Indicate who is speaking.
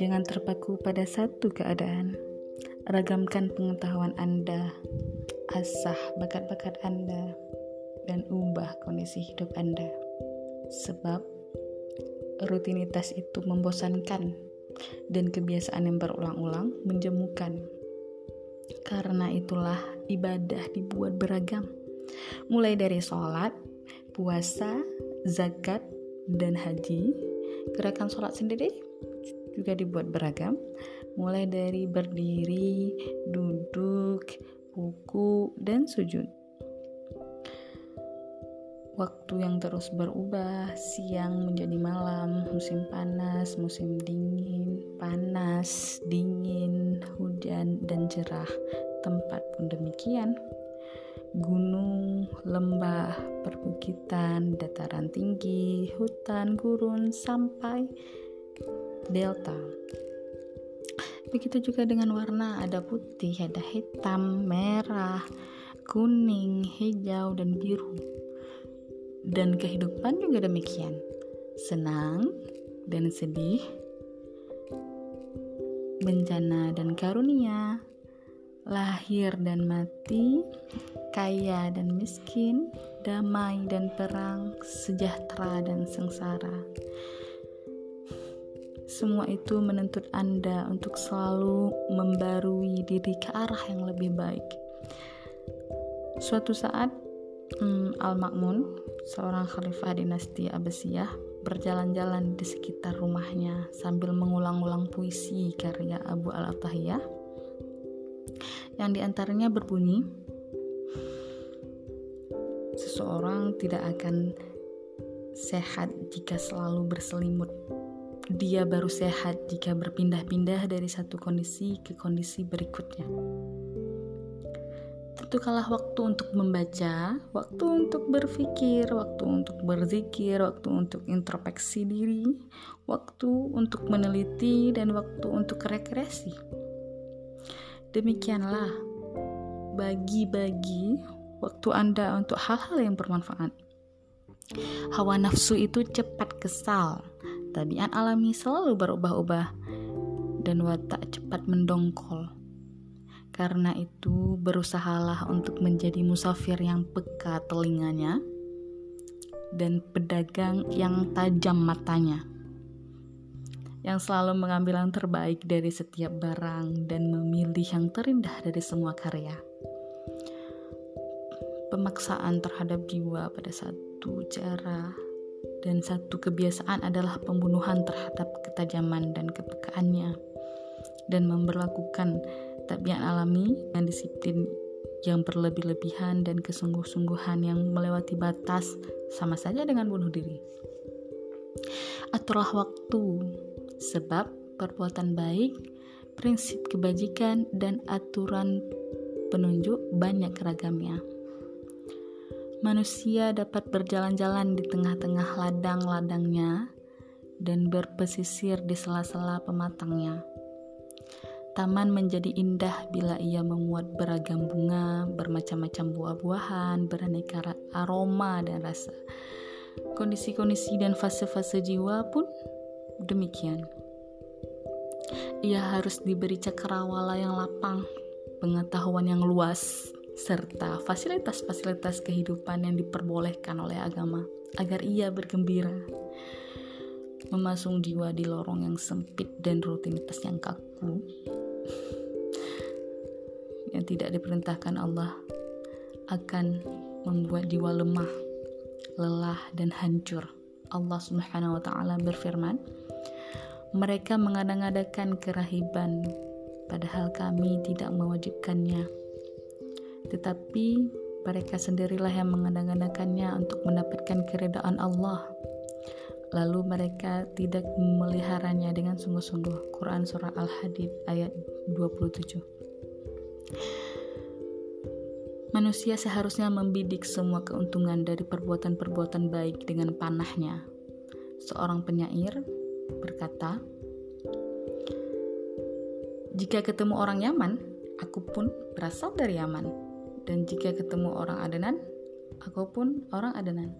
Speaker 1: Jangan terpaku pada satu keadaan. Ragamkan pengetahuan Anda, asah bakat-bakat Anda, dan ubah kondisi hidup Anda. Sebab rutinitas itu membosankan dan kebiasaan yang berulang-ulang menjemukan. Karena itulah ibadah dibuat beragam. Mulai dari sholat, puasa, zakat, dan haji, gerakan sholat sendiri juga dibuat beragam, mulai dari berdiri, duduk, buku, dan sujud. Waktu yang terus berubah, siang menjadi malam, musim panas, musim dingin, panas, dingin, hujan, dan cerah. Tempat pun demikian. Gunung, lembah, perbukitan, dataran tinggi, hutan, gurun, sampai delta. Begitu juga dengan warna, ada putih, ada hitam, merah, kuning, hijau, dan biru. Dan kehidupan juga demikian. Senang dan sedih, bencana dan karunia, lahir dan mati, kaya dan miskin, damai dan perang, sejahtera dan sengsara. Semua itu menuntut Anda untuk selalu membarui diri ke arah yang lebih baik. Suatu saat, hmm, Al-Ma'mun, seorang khalifah dinasti Abbasiyah, berjalan-jalan di sekitar rumahnya sambil mengulang-ulang puisi karya Abu Al-Atahiyah yang di antaranya berbunyi seseorang tidak akan sehat jika selalu berselimut dia baru sehat jika berpindah-pindah dari satu kondisi ke kondisi berikutnya. Tentukanlah waktu untuk membaca, waktu untuk berpikir, waktu untuk berzikir, waktu untuk introspeksi diri, waktu untuk meneliti, dan waktu untuk rekreasi. Demikianlah, bagi-bagi waktu Anda untuk hal-hal yang bermanfaat. Hawa nafsu itu cepat kesal, Tabiat alami selalu berubah-ubah dan watak cepat mendongkol. Karena itu, berusahalah untuk menjadi musafir yang peka telinganya dan pedagang yang tajam matanya. Yang selalu mengambil yang terbaik dari setiap barang dan memilih yang terindah dari semua karya. Pemaksaan terhadap jiwa pada satu cara dan satu kebiasaan adalah pembunuhan terhadap ketajaman dan kepekaannya dan memperlakukan tabiat alami yang disiplin yang berlebih-lebihan dan kesungguh-sungguhan yang melewati batas sama saja dengan bunuh diri. Aturlah waktu, sebab perbuatan baik, prinsip kebajikan, dan aturan penunjuk banyak ragamnya manusia dapat berjalan-jalan di tengah-tengah ladang-ladangnya dan berpesisir di sela-sela pematangnya. Taman menjadi indah bila ia memuat beragam bunga, bermacam-macam buah-buahan, beraneka aroma dan rasa. Kondisi-kondisi dan fase-fase jiwa pun demikian. Ia harus diberi cakrawala yang lapang, pengetahuan yang luas, serta fasilitas-fasilitas kehidupan yang diperbolehkan oleh agama agar ia bergembira memasung jiwa di lorong yang sempit dan rutinitas yang kaku yang tidak diperintahkan Allah akan membuat jiwa lemah, lelah dan hancur. Allah Subhanahu wa taala berfirman, "Mereka mengadang-adakan kerahiban padahal kami tidak mewajibkannya." tetapi mereka sendirilah yang mengadang-adakannya untuk mendapatkan keredaan Allah. Lalu mereka tidak memeliharanya dengan sungguh-sungguh. Quran Surah Al-Hadid ayat 27 Manusia seharusnya membidik semua keuntungan dari perbuatan-perbuatan baik dengan panahnya. Seorang penyair berkata, "Jika ketemu orang Yaman, aku pun berasal dari Yaman, dan jika ketemu orang Adenan, aku pun orang Adenan."